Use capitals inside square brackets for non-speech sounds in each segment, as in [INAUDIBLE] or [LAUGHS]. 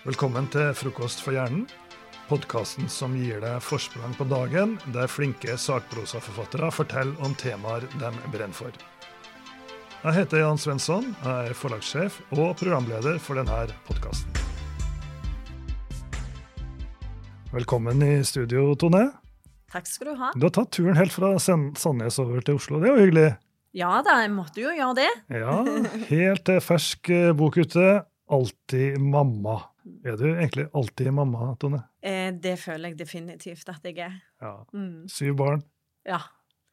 Velkommen til Frokost for hjernen, podkasten som gir deg forsprang på dagen, der flinke sakprosaforfattere forteller om temaer de brenner for. Jeg heter Jan Svensson, jeg er forlagssjef og programleder for denne podkasten. Velkommen i studio, Tone. Takk skal du ha. Du har tatt turen helt fra Sandnes over til Oslo. Det er jo hyggelig. Ja da, jeg måtte jo gjøre det. Ja, helt fersk eh, bok ute. Alltid mamma. Er du egentlig alltid mamma, Tone? Eh, det føler jeg definitivt at jeg er. Ja. Mm. Syv barn. Ja.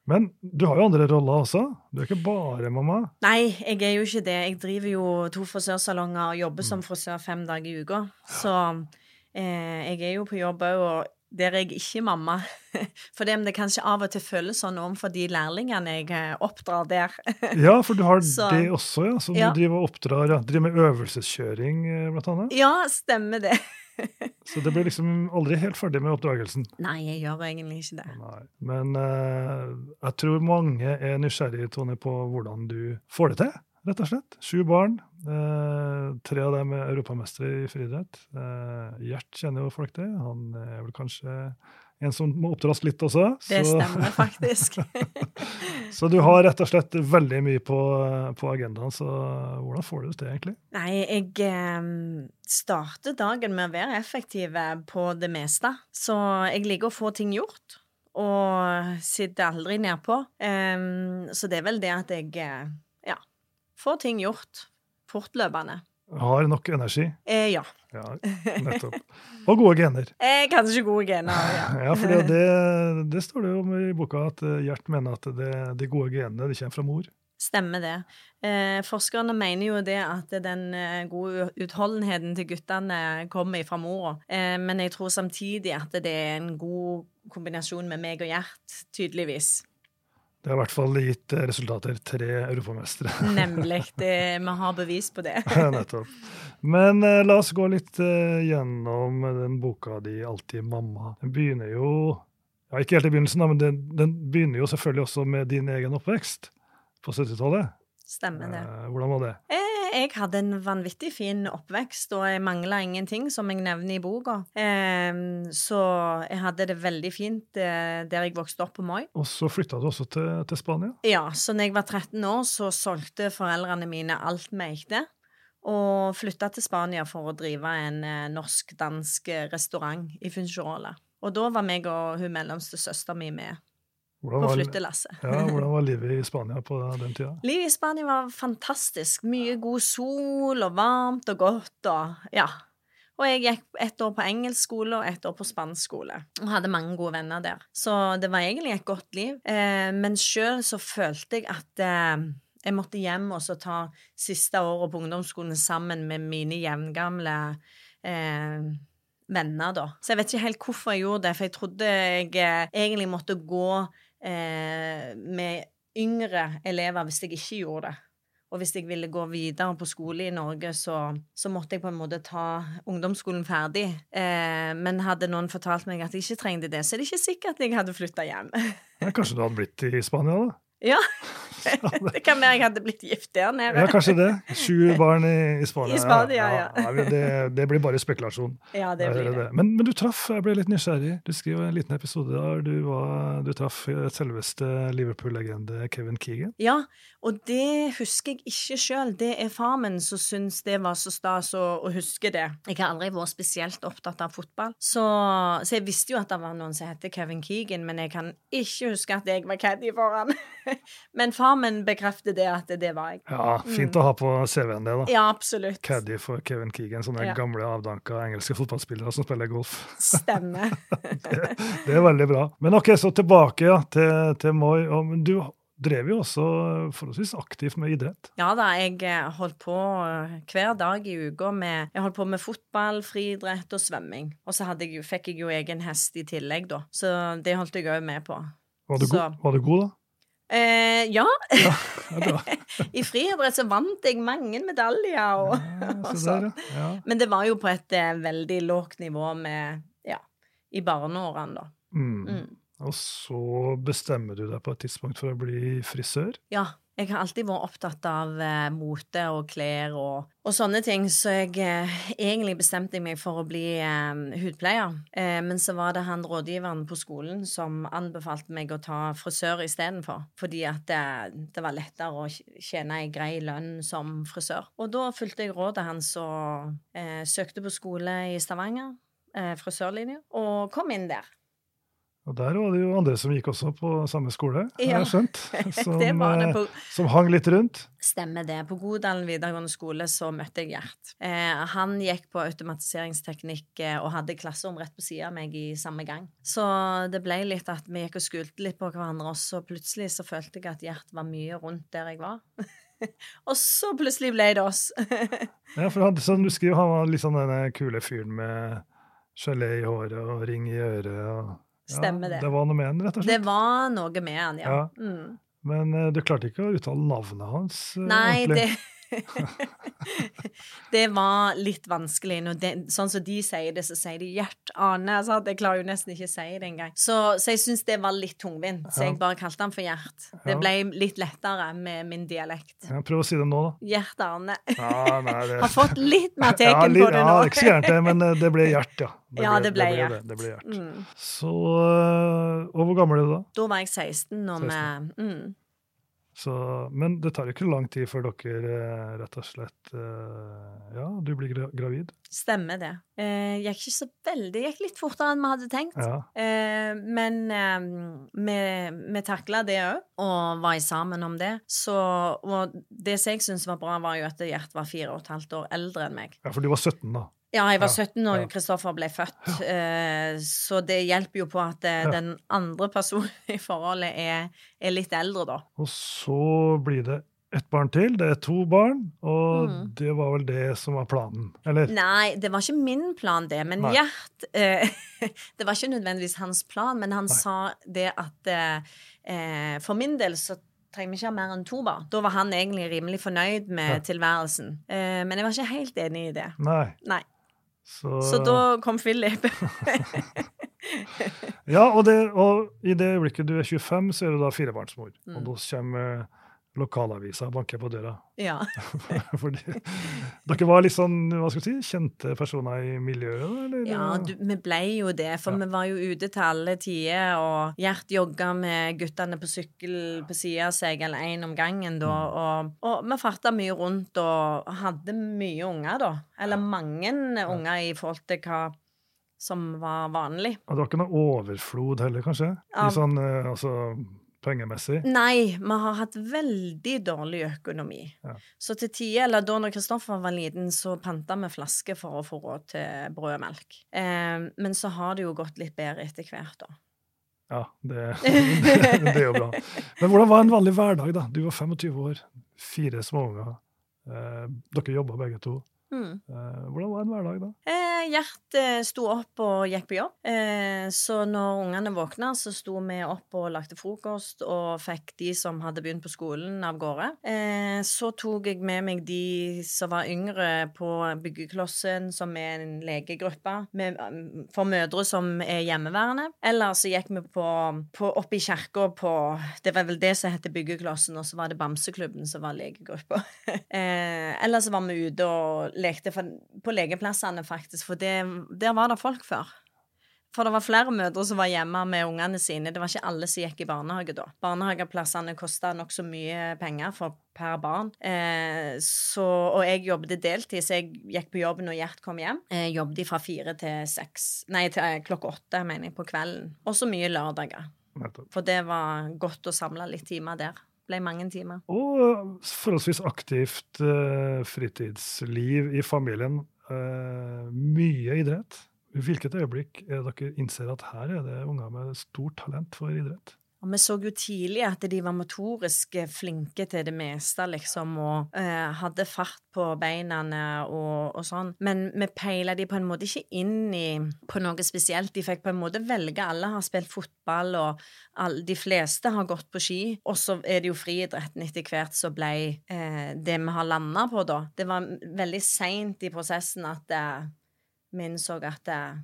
Men du har jo andre roller også. Du er ikke bare mamma. Nei, jeg er jo ikke det. Jeg driver jo to frisørsalonger og jobber Mm. som frisør fem dager i uka. Så eh, jeg er jo på jobb òg, og der er jeg ikke mamma. [LAUGHS] For det, det kanskje av og til føles sånn overfor de lærlingene jeg eh, oppdrar der. [LAUGHS] Ja, for du har Så- det også, ja. Som Ja. du driver og oppdrar. Ja. Driver med øvelseskjøring, eh, blant annet. Ja, stemmer det. [LAUGHS] Så det blir liksom aldri helt ferdig med oppdragelsen. Nei, jeg gjør egentlig ikke det. Nei. Men uh, jeg tror mange er nysgjerrige, Tone, på hvordan du får det til, rett og slett. Sju barn. Eh, tre av dem er europamestere i friidrett. Uh, Gjert kjenner jo folk til. Han er vel kanskje en som må oppdras litt også. Det så- stemmer faktisk. [LAUGHS] Så du har rett og slett veldig mye på, på agendaen, så hvordan får du det egentlig? Nei, jeg eh, starter dagen med å være effektiv på det meste. Så jeg liker å få ting gjort, og sitter aldri nedpå. Um, så det er vel det at jeg eh, ja, får ting gjort fortløpende. Har nok energi. Eh, ja. Ja, nettopp. Og gode gener. [LAUGHS] Eh, kanskje gode gener, ja. [LAUGHS] Ja, for det, det, det står det jo om i boka, at eh, Gjert mener at det, de gode genene de kommer fra mor. Stemmer det. Eh, forskerne mener jo det at den eh, gode utholdenheten til guttene kommer fra mora. Eh, men jeg tror samtidig at det er en god kombinasjon med meg og Gjert, tydeligvis. Det har i hvert fall gitt eh, resultater. Tre europamestere. [LAUGHS] Nemlig. Det, vi har bevis på det. [LAUGHS] Nettopp. Men eh, la oss gå litt eh, gjennom den boka di 'Alltid mamma'. Den begynner jo ja, Ikke helt i begynnelsen, da, men den, den begynner jo selvfølgelig også med din egen oppvekst på 70-tallet. Stemmer det. Eh, hvordan var det? Eh, Jeg hadde en vanvittig fin oppvekst, og jeg mangla ingenting, som jeg nevner i boka. Eh, Så jeg hadde det veldig fint eh, der jeg vokste opp på Moi. Og så flytta du også til, til Spania. Ja, så når jeg var 13 år, så solgte foreldrene mine alt vi eide, og flytta til Spania for å drive en eh, norsk-dansk restaurant i Funchal. Og da var meg og hun mellomste søstera mi med Hvordan på flyttelasset. ja, hvordan var livet i Spania på den tida? Livet i Spania var fantastisk. Mye god sol og varmt og godt og ja. Og jeg gikk ett år på engelsk skole og ett år på spansk skole. Og hadde mange gode venner der. Så det var egentlig et godt liv. Eh, men sjøl så følte jeg at eh, jeg måtte hjem og så ta siste året på ungdomsskolen sammen med mine jevngamle eh, venner, da. Så jeg vet ikke helt hvorfor jeg gjorde det, for jeg trodde jeg eh, egentlig måtte gå eh, med yngre elever hvis jeg ikke gjorde det. Og hvis jeg ville gå videre på skole i Norge, så, så måtte jeg på en måte ta ungdomsskolen ferdig. Eh, men hadde noen fortalt meg at jeg ikke trengte det, så er det ikke sikkert jeg hadde flytta hjem. Ja, kanskje du hadde blitt i Spania, da? Ja. [LAUGHS] [LAUGHS] det kan være jeg hadde blitt gift der nede. Ja, kanskje det. Sju [LAUGHS] barn i, i Spania. I Spania, ja. Nei, det, det blir bare spekulasjon. Ja, det blir det. Men, men du traff, jeg ble litt nysgjerrig. Du skriver en liten episode der du, var, du traff selveste Liverpool-legende Kevin Keegan. Ja, og det husker jeg ikke sjøl. Det er far min som syns det var så stas å, å huske det. Jeg har aldri vært spesielt opptatt av fotball, så, så jeg visste jo at det var noen som heter Kevin Keegan, men jeg kan ikke huske at jeg var caddy for han. [LAUGHS] men far min bekrefter det at det var jeg. Ja, fint å ha på CV-en det, da. Ja, absolutt. Caddy for Kevin Keegan, sånne Ja. gamle avdanka engelske fotballspillere som spiller golf. Stemmer. [LAUGHS] det, det er veldig bra. Men ok, så tilbake ja, til, til Moi. Du drev jo også forholdsvis aktivt med idrett. Ja da, jeg eh, holdt på eh, hver dag i uka med Jeg holdt på med fotball, friidrett og svømming. Og så jeg, fikk jeg jo egen hest i tillegg, da. Så det holdt jeg òg med på. Var du, god, var du god, da? Eh, ja. [LAUGHS] I friidrett så vant jeg mange medaljer. Og, Ja, og sånn. ja. Men det var jo på et eh, veldig lågt nivå med Ja, i barneårene, da. Mm. Mm. Og så bestemmer du deg på et tidspunkt for å bli frisør. Ja. Jeg har alltid vært opptatt av eh, mote og klær og, og, sånne ting, så jeg eh, egentlig bestemte meg for å bli eh, hudpleier. Eh, men så var det han rådgiveren på skolen som anbefalte meg å ta frisør istedenfor, fordi at det, det, var lettere å tjene ei grei lønn som frisør. Og da fulgte jeg rådet hans og eh, søkte på skole i Stavanger, eh, frisørlinja, og kom inn der. Og der var det jo andre som gikk også på samme skole, ja. har jeg skjønt. [LAUGHS] Som, det det på, som, hang litt rundt. Stemmer det. På Godalen videregående skole så møtte jeg Gjert. Eh, han gikk på automatiseringsteknikk eh, og hadde klasserom rett på sida av meg i samme gang. Så det ble litt at vi gikk og skulte litt på hverandre, og så plutselig så følte jeg at Gjert var mye rundt der jeg var. [LAUGHS] og så plutselig ble det oss. [LAUGHS] ja, for han, som du skriver, han var litt sånn den kule fyren med gelé i håret og ring i øret. og Stemmer det. Det var noe med han, rett og slett? Det var noe med han, ja. ja. Mm. Men uh, du klarte ikke å uttale navnet hans? Uh, Nei, ordentlig. det [LAUGHS] det var litt vanskelig. Det, sånn som de sier det, så sier de Gjert Ane. Altså, jeg klarer jo nesten ikke å si det engang. Så, så jeg syns det var litt tungvint, så jeg bare kalte han for Gjert. Det ble litt lettere med min dialekt. Ja, prøv å si det nå, da. Gjert Arne. Ja, nei, [LAUGHS] det... Har fått litt mer teken ja, litt, på det nå. Ja, ikke så gærent det, men eh, det ble Gjert, ja. Det ja, ble, det ble, det ble Gjert. Mm. Så Og hvor gammel er du da? Da var jeg 16. Når 16. Med, mm. Så, men det tar jo ikke lang tid før dere eh, rett og slett eh, Ja, du blir gravid? Stemmer det. Eh, gikk ikke så veldig Gikk litt fortere enn vi hadde tenkt. Ja. Eh, men eh, vi, vi takla det òg, og var sammen om det. Så, og det som jeg syntes var bra, var jo at Gjert var fire og et halvt år eldre enn meg. Ja, for du var 17 da? Ja, jeg var 17 når Kristoffer ble født, eh, så det hjelper jo på at eh, den andre personen [LAUGHS] i forholdet er, er, litt eldre, da. Og så blir det ett barn til. Det er to barn, og mm. det var vel det som var planen, eller? Nei, det var ikke min plan, det. Men Nei. Gjert eh, [LAUGHS] Det var ikke nødvendigvis hans plan, men han Nei. sa det at For min del så trenger vi ikke ha mer enn to barn. Da var han egentlig rimelig fornøyd med ja. tilværelsen. Eh, men jeg var ikke helt enig i det. Nei. Nei. Så... Så da kom Philip. [LAUGHS] ja, og, det, og, i det øyeblikket du er 25, så er du da firebarnsmor. Mm. Og da kommer lokalavisa banker på døra. Ja. [LAUGHS] Fordi dere var litt sånn hva skal vi si, kjente personer i miljøet? Eller? Ja, du, vi ble jo det. For ja. vi var jo ute til alle tider. Og Gjert jogga med guttene på sykkel på sida av seg, eller én om gangen, da. Mm. Og, og vi farta mye rundt og hadde mye unger, da. Eller mange unger i forhold til hva som var vanlig. Og det var ikke noe overflod heller, kanskje? I sånn, eh, altså pengemessig? Nei, vi har hatt veldig dårlig økonomi. Ja. Så til tider, eller da når Kristoffer var liten, så panta vi flasker for å få råd til brød og melk. Eh, men så har det jo gått litt bedre etter hvert, da. Ja, det, [LAUGHS] [LAUGHS] det, er jo bra. Men hvordan var en vanlig hverdag, da? Du var 25 år, fire småunger. Eh, dere jobba begge to. Mm. Eh, hvordan var en hverdag da? Eh, Gjert eh, sto opp og gikk på jobb. Eh, så når ungene våkna, så sto vi opp og lagde frokost og fikk de som hadde begynt på skolen, av gårde. Eh, så tok jeg med meg de som var yngre på Byggeklossen, som er en legegruppe med, for mødre som er hjemmeværende. Eller så gikk vi på, på opp i kirka på Det var vel det som heter Byggeklossen, og så var det Bamseklubben som var legegruppa. [LAUGHS] eh, eller så var vi ute og lekte på legeplassene, faktisk, for det, der var det folk før. For det var flere mødre som var hjemme med ungene sine. Det var ikke alle som gikk i barnehage da. Barnehageplassene kosta nokså mye penger for per barn. Eh, så, og jeg jobbet deltid, så jeg gikk på jobb når Gjert kom hjem. Jeg jobbet fra fire til seks Nei, til eh, klokka åtte, mener jeg, på kvelden. Og så mye lørdager. For det var godt å samle litt timer der ble mange timer. Og eh, forholdsvis aktivt uh, fritidsliv i familien. Uh, mye idrett. Hvilket øyeblikk er dere innser at her er det unger med stort talent for idrett? Og vi så jo tidlig at de var motorisk flinke til det meste, liksom, og eh, hadde fart på beina og, og, sånn. Men vi peila de på en måte ikke inn i på noe spesielt. De fikk på en måte velge. Alle har spilt fotball, og alle, de fleste har gått på ski. Og så er det jo friidretten etter hvert som ble eh, det vi har landa på, da. Det var veldig seint i prosessen at eh, vi innså at eh,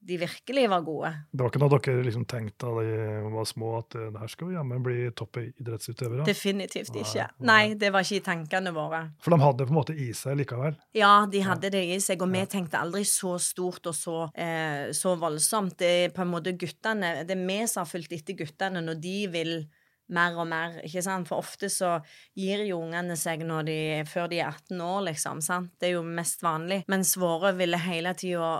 de virkelig var gode. Det var ikke noe dere liksom tenkte da de var små, at eh, det her skal vi jammen bli toppidrettsutøvere? Definitivt ikke. Nei, det var ikke i tankene våre. For de hadde på en måte i seg likevel? Ja, de hadde det i seg, og vi tenkte aldri så stort og så, eh, så voldsomt. Det er på en måte guttene Det er vi som har fulgt etter guttene når de vil mer og mer, ikke sant? For ofte så gir jo ungene seg når de, før de er 18 år, liksom, sant? Det er jo mest vanlig. Mens våre ville hele tida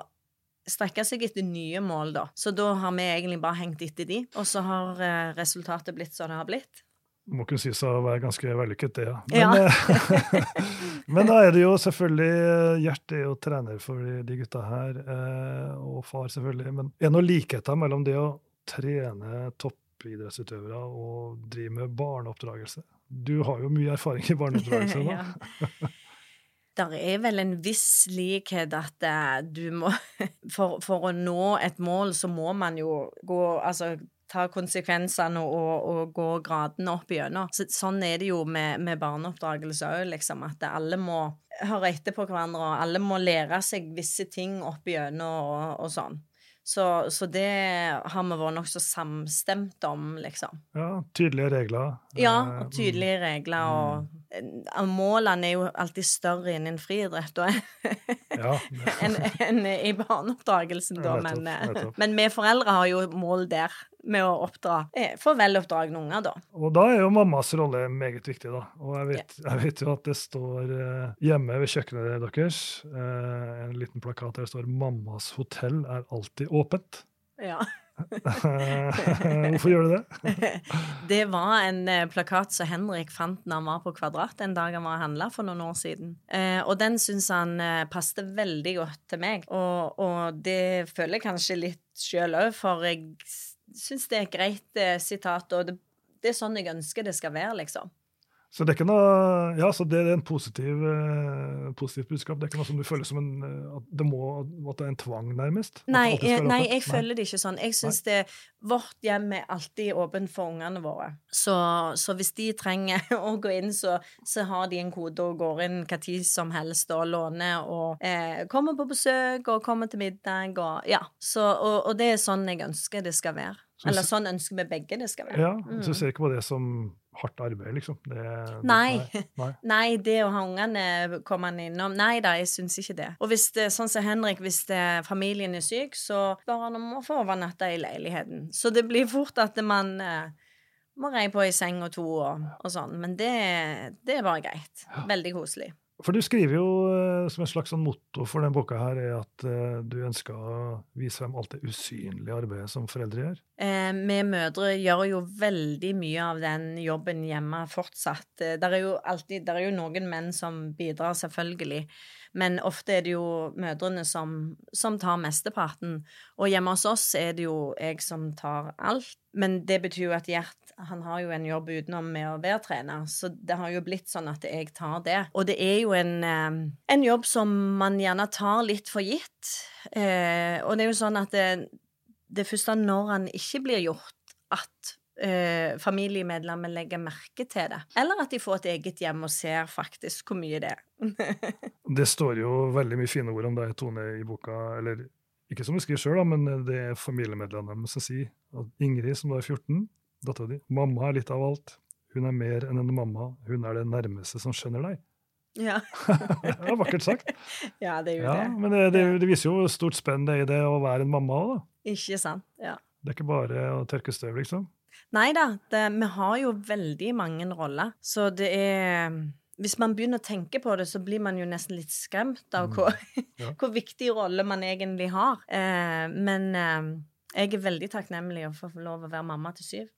strekke seg etter nye mål, da. Så da har vi egentlig bare hengt etter de, og så har eh, resultatet blitt som det har blitt. Må kunne sies å være ganske vellykket, det, ja. Men, ja. [LAUGHS] men da er det jo selvfølgelig eh, Gjert er jo trener for de, gutta her, eh, og far selvfølgelig. Men er det noen likheter mellom det å trene toppidrettsutøvere og drive med barneoppdragelse? Du har jo mye erfaring i barneoppdragelse. [LAUGHS] Ja. Der er vel en viss likhet at eh, du må [LAUGHS] for, for å nå et mål, så må man jo gå Altså ta konsekvensene og, og gå gradene opp igjennom. Så, sånn er det jo med, med barneoppdragelse òg, liksom. At alle må høre etter på hverandre, og alle må lære seg visse ting opp igjennom og, og sånn. Så, så det har vi vært nokså samstemt om, liksom. Ja, tydelige regler. Ja, Eh, og tydelige regler, og og målene er jo alltid større innen friidrett Ja, enn en [LAUGHS] i barneoppdragelsen, da. Men, eh, men vi foreldre har jo mål der, med å oppdra for veloppdragne unger, da. Og da er jo mammas rolle meget viktig, da. Og jeg vet, jeg vet jo at det står eh, hjemme ved kjøkkenet deres eh, en liten plakat der det står 'Mammas hotell er alltid åpent'. Ja. [LAUGHS] Hvorfor gjør du det? [LAUGHS] Det var en eh, plakat som Henrik fant når han var på Kvadrat en dag han var og handla for noen år siden. Og den syns han passte veldig godt til meg, og, og det føler jeg kanskje litt sjøl òg, for jeg syns det er et greit eh, sitat, og det, det er sånn jeg ønsker det skal være, liksom. Så det er ikke noe, ja, så det er en positiv, eh, positivt budskap. Det er ikke noe som du føler som en, eh, at det må, at det er en tvang, nærmest? Nei, alltid jeg, nei, jeg føler det ikke sånn. Jeg syns det Vårt hjem er alltid åpent for ungene våre. Så, så hvis de trenger [LAUGHS] å gå inn, så, så har de en kode og går inn hva tid som helst og låner og eh, kommer på besøk og kommer til middag og Ja. Så, og, og det er sånn jeg ønsker det skal være. Eller sånn ønsker vi begge det skal være. Ja, Mm. Så ser jeg ikke på det som hardt arbeid, liksom? Det, Nei. nei. [LAUGHS] Nei, det å ha ungene komme innom Nei da, jeg syns ikke det. Og hvis det, sånn som Henrik, hvis det, familien er syk, så bare han om å få overnatte i leiligheten. Så det blir fort at man eh, må reie på i seng og to og, og sånn. Men det, det er bare greit. Veldig koselig. For du skriver jo eh, som en slags sånn motto for denne boka her, er at eh, du ønsker å vise frem alt det usynlige arbeidet som foreldre gjør. Eh, vi mødre gjør jo veldig mye av den jobben hjemme fortsatt. Det er jo alltid er jo noen menn som bidrar, selvfølgelig, men ofte er det jo mødrene som, som tar mesteparten. Og hjemme hos oss er det jo jeg som tar alt. Men det betyr jo at Gjert han har jo en jobb utenom med å være trener, så det har jo blitt sånn at jeg tar det. Og det er jo en, eh, en jobb som man gjerne tar litt for gitt. Eh, og det er jo sånn at det, det første når han ikke blir gjort, at eh, familiemedlemmer legger merke til det. Eller at de får et eget hjem og ser faktisk hvor mye det er. [LAUGHS] Det står jo veldig mye fine ord om deg, Tone, i boka. Eller ikke som du skriver sjøl, men det er familiemedlemmene som sier at Ingrid, som da er 14, dattera di, mamma er litt av alt. Hun er mer enn en mamma. Hun er det nærmeste som skjønner deg. Ja, [LAUGHS] Det er vakkert sagt. [LAUGHS] ja det er jo Ja, det. men det, det, det viser jo stort spenn det er i det å være en mamma òg, da. Ikke sant? Ja. Det er ikke bare å tørke støv, liksom. Nei da, vi har jo veldig mange roller, så det er hvis man begynner å tenke på det, så blir man jo nesten litt skremt av Mm. hvor, Ja. [LAUGHS] hvor viktig rolle man egentlig har. Eh, men eh, jeg er veldig takknemlig for å få lov å være mamma til syv.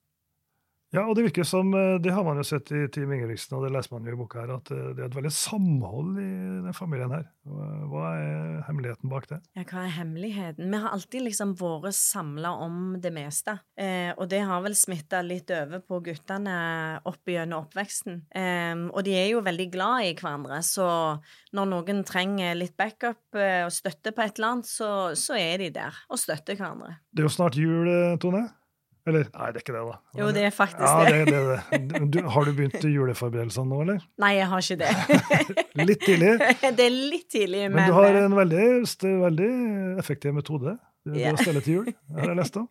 Ja, og det virker som, eh, det har man jo sett i Team Ingebrigtsen, og det leser man jo i boka her, at eh, det er et veldig samhold i den familien her. Hva er hemmeligheten bak det? Ja, hva er hemmeligheten? Vi har alltid liksom vært samla om det meste. Eh, og det har vel smitta litt over på guttene opp gjennom oppveksten. Eh, og de er jo veldig glad i hverandre, så når noen trenger litt backup eh, og støtte på et eller annet, så, så er de der og støtter hverandre. Det er jo snart jul, Tone. Eller, nei, det er ikke det, da. Jo, det er faktisk ja, det. det. det. Du, har du begynt juleforberedelsene nå, eller? [LAUGHS] Nei, jeg har ikke det. [LAUGHS] Litt tidlig. [LAUGHS] det er litt tidlig, men, Men du har en veldig, veldig effektiv metode. Det, yeah. Å stelle til jul, det har jeg lest om.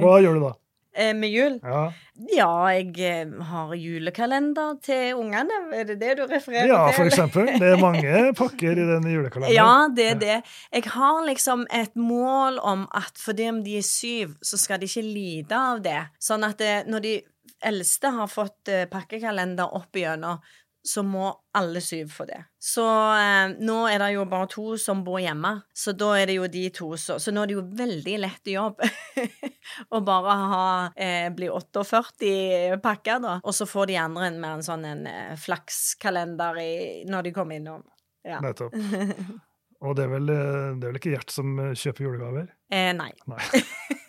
Hva gjør du da? Eh, med jul? Ja, Ja, jeg eh, har julekalender til ungene. Er det det du refererer ja til? for eksempel. Det er mange [LAUGHS] pakker i den julekalenderen. Ja, det er det. Jeg har liksom et mål om at fordi om de er syv, så skal de ikke lide av det. Sånn at det, når de eldste har fått eh, pakkekalender opp igjennom, så må alle syv få det. Så eh, nå er det jo bare to som bor hjemme, så da er det jo de to så Så nå er det jo veldig lett jobb [LAUGHS] å bare ha eh, bli 48 pakker, da. Og så får de andre en mer en sånn en eh, flakskalender i, når de kommer innom. Ja. Nettopp. [LAUGHS] Og det er, vel, eh, det er vel ikke Gjert som eh, kjøper julegaver? Eh, nei. Nei. [LAUGHS]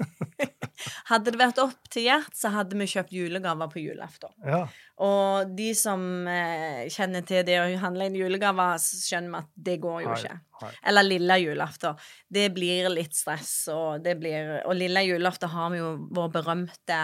Hadde det vært opp til Gjert, så hadde vi kjøpt julegaver på julaften. Ja, Og de som eh, kjenner til det å handle inn julegaver, skjønner vi at det går jo ikke. Hei. Eller lille julaften. Det blir litt stress, og det blir Og lille julaften har vi jo vår berømte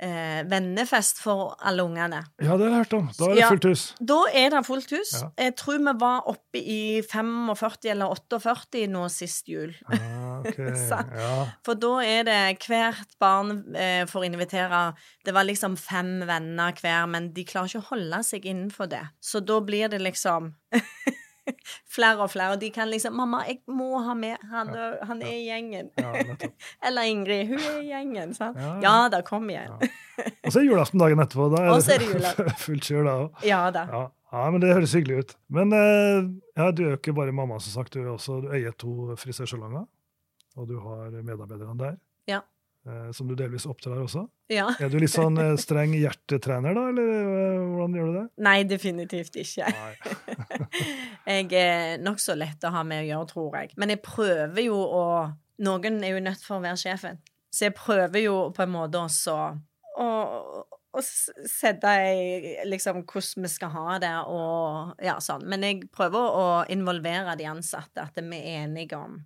eh, vennefest for alle ungene. ja, det har jeg hørt om. Da er det Ja. fullt hus. Da er det fullt hus. Ja. Jeg tror vi var oppe i 45 eller 48 nå sist jul. Ah, okay. [LAUGHS] Ja. For da er det hvert barn eh, får invitere Det var liksom fem venner hver, men de klarer ikke å holde seg innenfor det. Så da blir det liksom [LAUGHS] flere og flere. Og de kan liksom 'Mamma, jeg må ha med Han, han er i gjengen.' ja. [LAUGHS] Eller Ingrid. 'Hun er i gjengen.' Sant? Ja, da, kom igjen. Og så er julaften dagen etterpå. Da er det julaften. [LAUGHS] fullt kjør da òg. Ja da. Ja. ja, men det høres hyggelig ut. Men eh, ja, du er jo ikke bare mamma, som sagt. Du, er også, du eier to frisørsalonger, og du har medarbeiderne der. Ja. Eh, som du delvis oppdrar også. Ja. Er du litt sånn eh, streng hjertetrener, da, eller eh, hvordan gjør du det? Nei, definitivt ikke. Nei. [LAUGHS] Jeg er nokså lett å ha med å gjøre, tror jeg. Men jeg prøver jo å Noen er jo nødt for å være sjefen. Så jeg prøver jo på en måte også å, å sette i liksom hvordan vi skal ha det og ja, sånn. Men jeg prøver å involvere de ansatte, at vi er enige om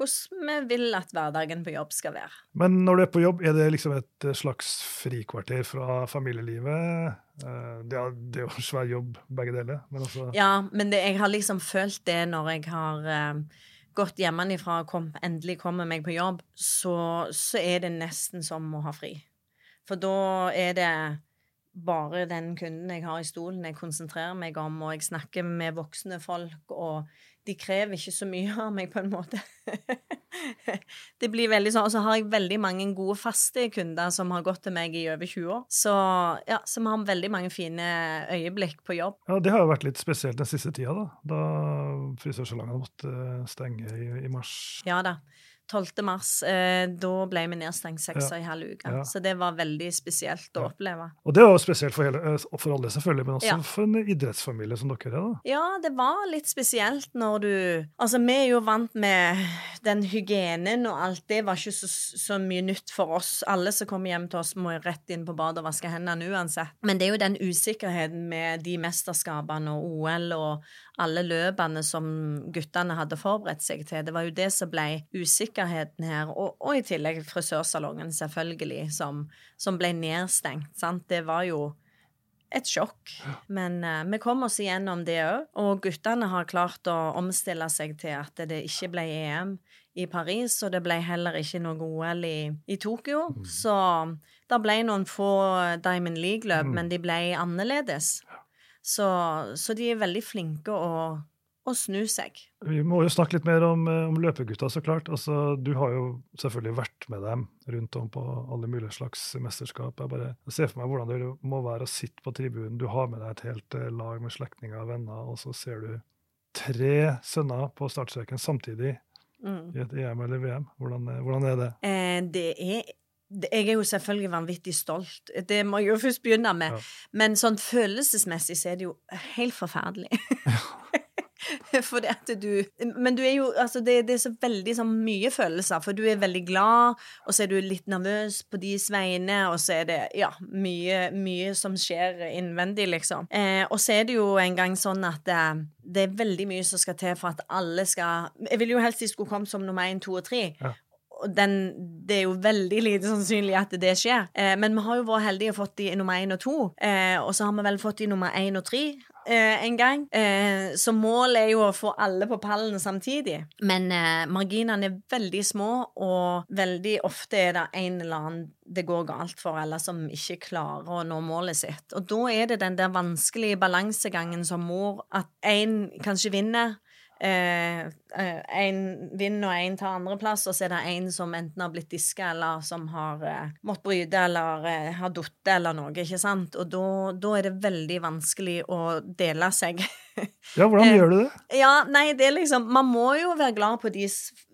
hvordan vi vil at hverdagen på jobb skal være. Men når du er på jobb, er det liksom et eh, slags frikvarter fra familielivet? Eh, Det er, det er jo en svær jobb, begge deler. Men altså, Ja, men det, jeg har liksom følt det når jeg har eh, gått hjemmefra og kom, endelig kommer meg på jobb, så, så er det nesten som å ha fri. For da er det bare den kunden jeg har i stolen, jeg konsentrerer meg om, og jeg snakker med voksne folk, og de krever ikke så mye av meg, på en måte. [LAUGHS] det blir veldig sånn, Og så har jeg veldig mange gode faste kunder som har gått til meg i over 20 år. Så ja, så vi har veldig mange fine øyeblikk på jobb. ja, det har jo vært litt spesielt den siste tida, da. Da frisørsalongene måtte stenge i, i mars. Ja da. 12. mars, eh, da ble vi nedstengt seks og en halv uke. Ja. Så det var veldig spesielt å Ja. oppleve. Og det var jo spesielt for, hele, eh, for alle, selvfølgelig, men også Ja. for en idrettsfamilie som dere er. da. Ja, det var litt spesielt når du Altså, vi er jo vant med den hygienen og alt. Det var ikke så, så mye nytt for oss. Alle som kommer hjem til oss, må rett inn på badet og vaske hendene uansett. Men det er jo den usikkerheten med de mesterskapene og OL og alle løpene som guttene hadde forberedt seg til. Det var jo det som ble usikkerheten her. Og, og i tillegg frisørsalongen, selvfølgelig, som, som ble nedstengt. Sant? Det var jo et sjokk. Men uh, vi kom oss igjennom det òg. Og guttene har klart å omstille seg til at det ikke ble EM i Paris, og det ble heller ikke noe OL i, i Tokyo. Så det ble noen få Diamond League-løp, Mm. men de ble annerledes. Så, så de er veldig flinke å, å snu seg. Vi må jo snakke litt mer om, eh, om løpegutta, så klart. Altså, du har jo selvfølgelig vært med dem rundt om på alle mulige slags mesterskap. Jeg bare ser for meg hvordan det må være å sitte på tribunen. Du har med deg et helt eh, lag med slektninger og venner, og så ser du tre sønner på startstreken samtidig Mm. i et EM eller VM. Hvordan, eh, hvordan er det? Eh, det er Jeg er jo selvfølgelig vanvittig stolt, det må jeg jo først begynne med. Ja. Men sånn følelsesmessig så er det jo helt forferdelig. [LAUGHS] [LAUGHS] [LAUGHS] for det at du Men du er jo Altså, det, det er så veldig sånn mye følelser, for du er veldig glad, og så er du litt nervøs på deres vegne, og så er det ja, mye, mye som skjer innvendig, liksom. Eh, og så er det jo en gang sånn at eh, det er veldig mye som skal til for at alle skal Jeg ville jo helst de skulle komme som nummer én, to og tre. Ja. Den, det er jo veldig lite sannsynlig at det skjer. Eh, men vi har jo vært heldige og fått de i nummer én og to. Eh, og så har vi vel fått de i nummer én og tre eh, en gang. Eh, så målet er jo å få alle på pallen samtidig. Men eh, marginene er veldig små, og veldig ofte er det en eller annen det går galt for, eller som ikke klarer å nå målet sitt. Og da er det den der vanskelige balansegangen som mor, at én kanskje vinner. Eh, én eh, vinner og én tar andreplass, og så er det én som enten har blitt diska, eller som har eh, måttet bryte, eller eh, har falt eller noe, ikke sant? Og da er det veldig vanskelig å dele seg. [LAUGHS] [LAUGHS] ja, hvordan eh, gjør du det? Ja, nei, det er liksom Man må jo være glad på de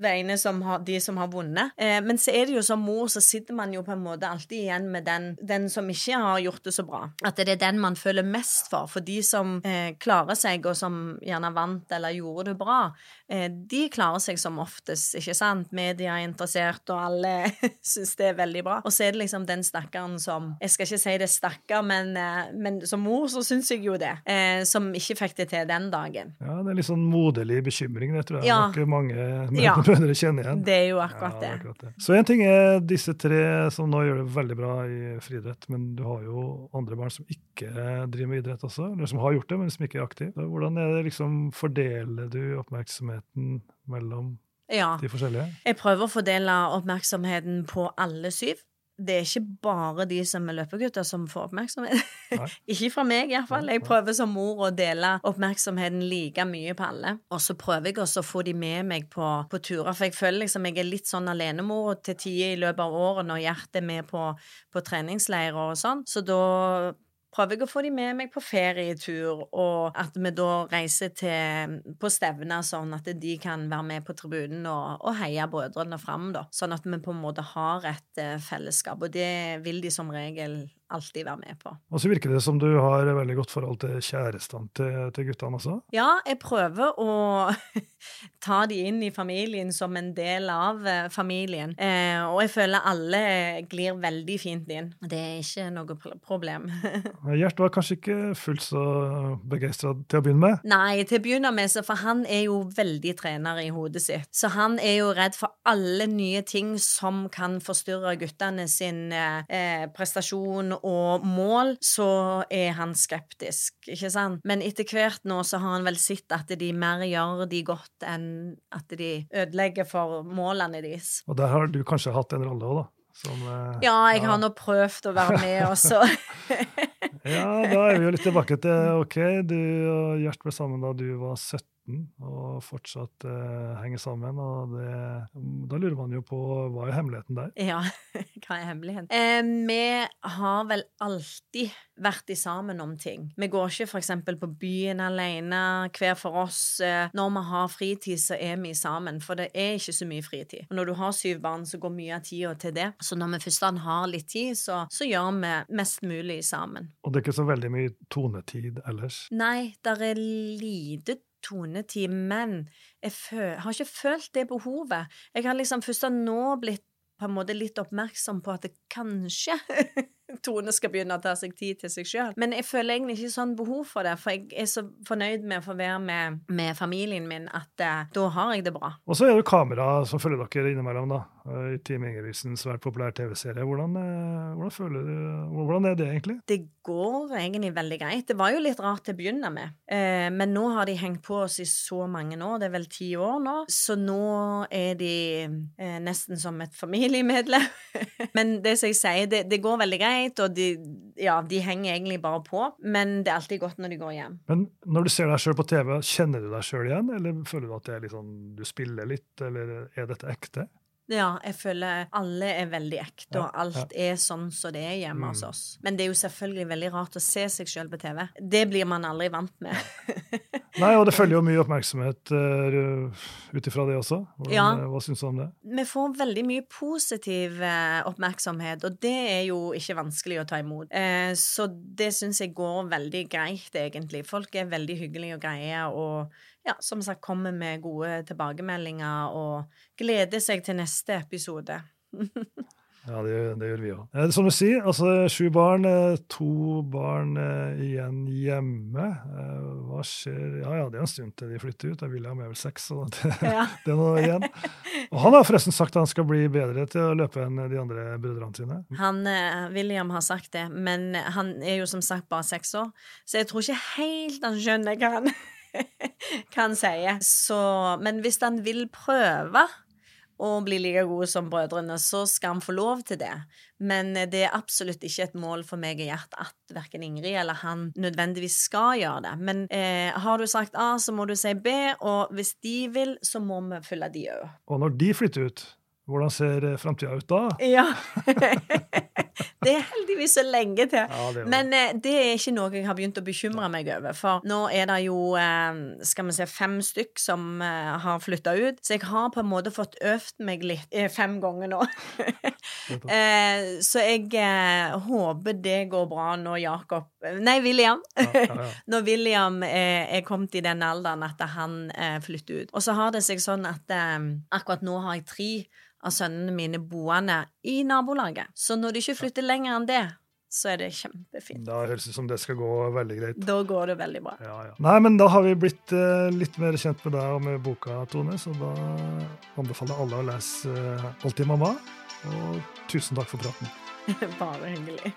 vegne som har, de som har vunnet. Eh, men så er det jo som mor, så sitter man jo på en måte alltid igjen med den, den som ikke har gjort det så bra. At det er den man føler mest for. For de som eh, klarer seg, og som gjerne vant eller gjorde det bra, eh, de klarer seg som oftest, ikke sant? Media er interessert, og alle [LAUGHS] syns det er veldig bra. Og så er det liksom den stakkaren som Jeg skal ikke si det stakkar, men, eh, men som mor så syns jeg jo det. Eh, som ikke fikk det til den dagen. Ja, det er litt sånn moderlig bekymring, det tror jeg ja. nok mange mødre [LAUGHS] ja. kjenner igjen. Det er jo akkurat, ja, det. akkurat det. Så en ting er disse tre som nå gjør det veldig bra i friidrett, men du har jo andre barn som ikke driver med idrett også, eller som har gjort det, men som ikke er aktive. Hvordan er det liksom, fordeler du oppmerksomheten mellom ja. de forskjellige? Jeg prøver å fordele oppmerksomheten på alle syv det er ikke bare de som er løpegutter som får oppmerksomhet. [LAUGHS] ikke fra meg, iallfall. Jeg prøver som mor å dele oppmerksomheten like mye på alle. Og så prøver jeg også å få de med meg på, på turer, for jeg føler liksom jeg er litt sånn alenemor til tider i løpet av året når hjertet er med på, på treningsleirer og sånn. Så da prøver jeg å få de med meg på ferietur, og at vi da reiser til, på stevner, sånn at de kan være med på tribunen og, og heie brødrene fram, da. Sånn at vi på en måte har et uh, fellesskap, og det vil de som regel alltid være med på. Og så virker det som du har veldig godt forhold til kjærestene til, til guttene også? Ja, jeg prøver å [LAUGHS] ta de inn i familien som en del av uh, familien. Eh, og jeg føler alle glir veldig fint inn. Det er ikke noe problem. [LAUGHS] Gjert var kanskje ikke fullt så begeistra til å begynne med? Nei, til å begynne med, for han er jo veldig trener i hodet sitt. Så han er jo redd for alle nye ting som kan forstyrre guttene sin eh, prestasjon og mål, så er han skeptisk, ikke sant? Men etter hvert nå så har han vel sett at de mer gjør de godt enn at de ødelegger for målene deres. Og der har du kanskje hatt en rolle òg, da? Som, eh, ja, jeg ja. har nå prøvd å være med [LAUGHS] også. ja, da er vi jo litt tilbake til OK, du og Gjert ble sammen da du var 17 og fortsatt eh, henger sammen. og det, Da lurer man jo på hva er hemmeligheten der? Ja, [LAUGHS] hva er hemmeligheten? Eh, vi har vel alltid vært sammen om ting. Vi går ikke f.eks. på byen alene, hver for oss. Eh, når vi har fritid, så er vi sammen, for det er ikke så mye fritid. Og når du har syv barn, så går mye av tida til det. Så når vi først har litt tid, så, så gjør vi mest mulig sammen. Og det er ikke så veldig mye tonetid ellers? Nei, der er lite tonetid, men jeg har ikke følt det behovet. Jeg har liksom først nå blitt på en måte litt oppmerksom på at det kanskje Tone skal begynne å ta seg tid til seg sjøl. Men jeg føler egentlig ikke sånn behov for det, for jeg er så fornøyd med å få være med, med familien min at eh, da har jeg det bra. Og så er det kamera som følger dere innimellom, da. I Team Ingebrigtsens svært populær TV-serie. Hvordan, uh, hvordan, føler du Hvordan er det egentlig? Det går egentlig veldig greit. Det var jo litt rart til å begynne med, eh, men nå har de hengt på oss i så mange år, det er vel ti år nå, så nå er de nesten som et familiemedlem. [LAUGHS] men det som jeg sier, det, det går veldig greit greit, og de, ja, de henger egentlig bare på. Men det er alltid godt når de går hjem. Men når du ser deg sjøl på TV, kjenner du deg sjøl igjen, eller føler du at det er liksom, du spiller litt, eller er dette ekte? Ja, jeg føler alle er veldig ekte, og alt er sånn som det er hjemme mm. hos oss. Men det er jo selvfølgelig veldig rart å se seg sjøl på TV. Det blir man aldri vant med. [LAUGHS] Nei, og det følger jo mye oppmerksomhet uh, ut ifra det også. Hvordan, ja. Eh, hva syns du om det? Vi får veldig mye positiv uh, oppmerksomhet, og det er jo ikke vanskelig å ta imot. Uh, så det syns jeg går veldig greit, egentlig. Folk er veldig hyggelige og greie, og ja, som sagt kommer med gode tilbakemeldinger og gleder seg til neste episode. [LAUGHS] Ja, det, gjør- det gjør vi òg. Eh, som du sier, altså sju barn, eh, to barn eh, igjen hjemme. Hva skjer Ja ja, det er en stund til de flytter ut. William er vel seks, så det, Ja. [LAUGHS] det er noe igjen. Og han har forresten sagt at han skal bli bedre til å løpe enn de andre brødrene sine. Han, William har sagt det, men han er jo som sagt bare seks år, så jeg tror ikke helt han skjønner hva han, [LAUGHS] hva han sier. Så, men hvis han vil prøve å bli like gode som brødrene, så skal han få lov til det. Men eh, det er absolutt ikke et mål for meg og Gjert at verken Ingrid eller han nødvendigvis skal gjøre det. Men eh, har du sagt A, så må du si B, og hvis de vil, så må vi følge de òg. Og når de flytter ut, hvordan ser framtida ut da? Ja. [LAUGHS] det er heldigvis så lenge til. Ja, det Men eh, det er ikke noe jeg har begynt å bekymre meg over. For nå er det jo eh, skal vi se, fem stykk som eh, har flytta ut. Så jeg har på en måte fått øvd meg litt eh, fem ganger nå. [LAUGHS] eh, så jeg eh, håper det går bra når Jakob Nei, William. [LAUGHS] Når William er kommet i den alderen at han flytter ut. Og så har det seg sånn at akkurat nå har jeg tre av sønnene mine boende i nabolaget. Så når de ikke flytter lenger enn det, så er det kjempefint. Da høres det ut som det skal gå veldig greit. Da går det veldig bra. Ja, ja. Nei, men da har vi blitt uh, litt mer kjent med deg og med boka, Tone, så da anbefaler alle å lese uh, Alltid mamma. Og tusen takk for praten. [LAUGHS] Bare hyggelig.